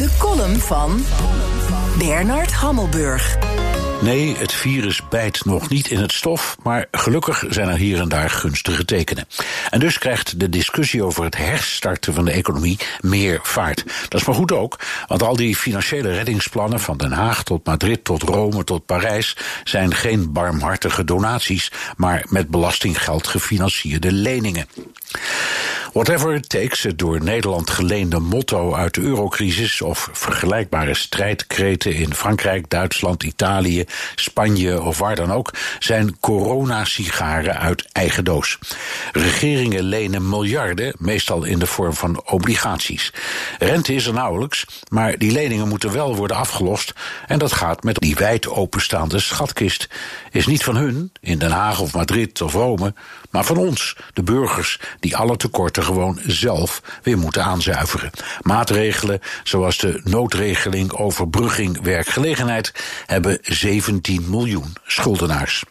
De column van Bernard Hammelburg. Nee, het virus bijt nog niet in het stof, maar gelukkig zijn er hier en daar gunstige tekenen. En dus krijgt de discussie over het herstarten van de economie meer vaart. Dat is maar goed ook, want al die financiële reddingsplannen van Den Haag tot Madrid, tot Rome, tot Parijs zijn geen barmhartige donaties, maar met belastinggeld gefinancierde leningen. Whatever it takes, het door Nederland geleende motto uit de eurocrisis of vergelijkbare strijdkreten in Frankrijk, Duitsland, Italië, Spanje of waar dan ook, zijn coronasigaren uit eigen doos. Regeringen lenen miljarden, meestal in de vorm van obligaties. Rente is er nauwelijks, maar die leningen moeten wel worden afgelost en dat gaat met die wijd openstaande schatkist. Is niet van hun, in Den Haag of Madrid of Rome, maar van ons, de burgers, die alle tekorten gewoon zelf weer moeten aanzuiveren. Maatregelen zoals de noodregeling overbrugging werkgelegenheid hebben 17 miljoen schuldenaars.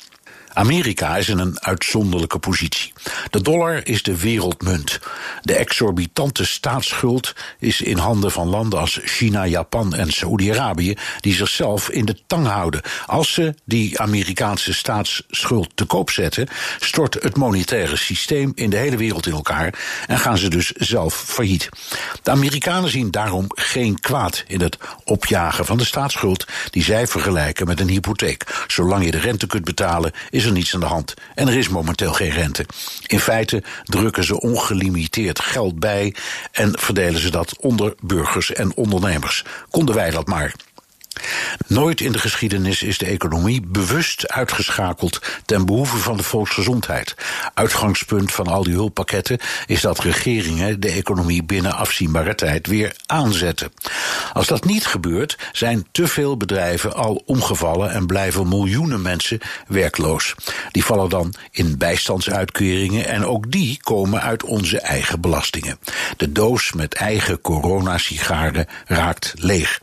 Amerika is in een uitzonderlijke positie. De dollar is de wereldmunt. De exorbitante staatsschuld is in handen van landen als China, Japan en Saoedi-Arabië, die zichzelf in de tang houden. Als ze die Amerikaanse staatsschuld te koop zetten, stort het monetaire systeem in de hele wereld in elkaar en gaan ze dus zelf failliet. De Amerikanen zien daarom geen kwaad in het opjagen van de staatsschuld, die zij vergelijken met een hypotheek. Zolang je de rente kunt betalen, is er niets aan de hand. En er is momenteel geen rente. In feite drukken ze ongelimiteerd geld bij en verdelen ze dat onder burgers en ondernemers. Konden wij dat maar. Nooit in de geschiedenis is de economie bewust uitgeschakeld ten behoeve van de volksgezondheid. Uitgangspunt van al die hulppakketten is dat regeringen de economie binnen afzienbare tijd weer aanzetten. Als dat niet gebeurt, zijn te veel bedrijven al omgevallen en blijven miljoenen mensen werkloos. Die vallen dan in bijstandsuitkeringen en ook die komen uit onze eigen belastingen. De doos met eigen coronasigaren raakt leeg.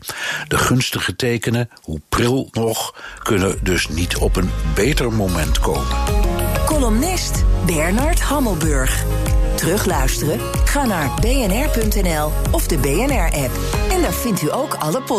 De gunstige tekenen, hoe pril nog, kunnen dus niet op een beter moment komen. Columnist Bernard Hammelburg. Terugluisteren? Ga naar bnr.nl of de BNR-app. En daar vindt u ook alle podcasts.